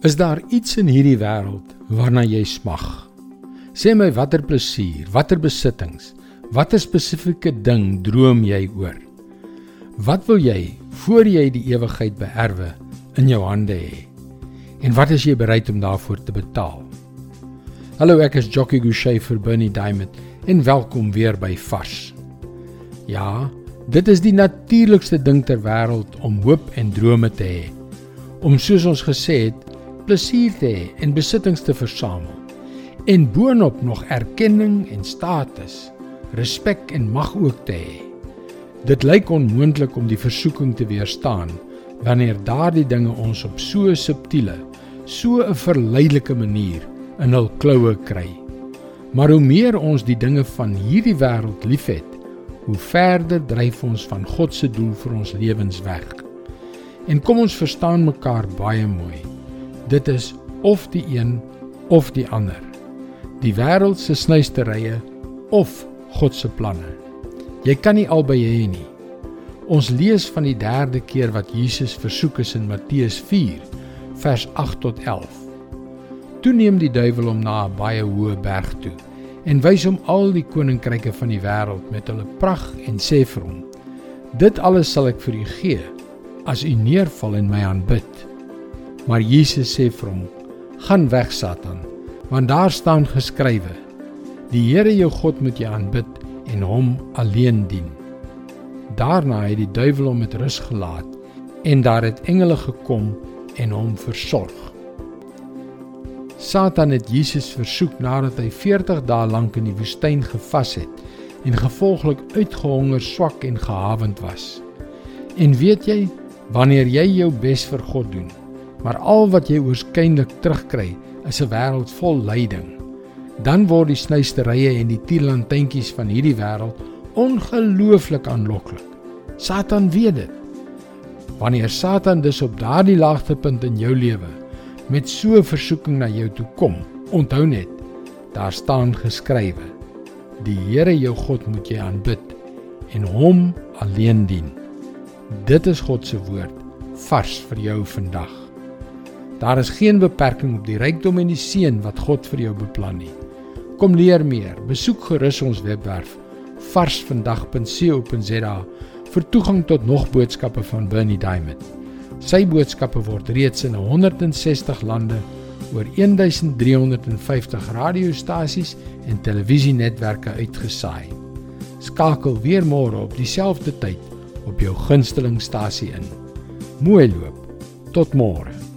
Is daar iets in hierdie wêreld waarna jy smag? Sê my watter plesier, watter besittings, watter spesifieke ding droom jy oor? Wat wil jy voor jy die ewigheid beerwe in jou hande hê? En wat is jy bereid om daarvoor te betaal? Hallo, ek is Jockey Gouchee vir Bernie Diamond en welkom weer by Vars. Ja, dit is die natuurlikste ding ter wêreld om hoop en drome te hê. Om soos ons gesê het, plesier te hê en besittings te versamel en boonop nog erkenning en status, respek en mag ook te hê. Dit lyk onmoontlik om die versoeking te weerstaan wanneer daardie dinge ons op so 'n subtiele, so 'n verleidelike manier in hul kloue kry. Maar hoe meer ons die dinge van hierdie wêreld liefhet, hoe verder dryf ons van God se doel vir ons lewens weg. En kom ons verstaan mekaar baie mooi. Dit is of die een of die ander. Die wêreld se snuisterye of God se planne. Jy kan nie albei hê nie. Ons lees van die derde keer wat Jesus versoek is in Matteus 4 vers 8 tot 11. Toe neem die duiwel hom na 'n baie hoë berg toe en wys hom al die koninkryke van die wêreld met hulle pragt en sê vir hom: Dit alles sal ek vir u gee as u neerval en my aanbid. Maar Jesus sê vir hom: "Gaan weg, Satan, want daar staan geskrywe: Die Here jou God moet jy aanbid en hom alleen dien." Daarna het die duiwel hom met rus gelaat en daar het engele gekom en hom versorg. Satan het Jesus versoek nadat hy 40 dae lank in die woestyn gevas het en gevolglik uitgehonger, swak en gehavend was. En weet jy, wanneer jy jou bes vir God doen, maar al wat jy oorskynlik terugkry is 'n wêreld vol lyding. Dan word die snuisterye en die tierlantjies van hierdie wêreld ongelooflik aanloklik. Satan weet dit. Wanneer Satan dus op daardie laagtepunt in jou lewe met so 'n versoeking na jou toe kom, onthou net, daar staan geskrywe: Die Here jou God moet jy aanbid en hom alleen dien. Dit is God se woord vars vir jou vandag. Daar is geen beperking op die rykdom en die seën wat God vir jou beplan nie. Kom leer meer. Besoek gerus ons webwerf varsvandag.co.za vir toegang tot nog boodskappe van Bernie Diamond. Sy boodskappe word reeds in 160 lande oor 1350 radiostasies en televisienetwerke uitgesaai. Skakel weer môre op dieselfde tyd op jou gunstelingstasie in. Mooi loop. Tot môre.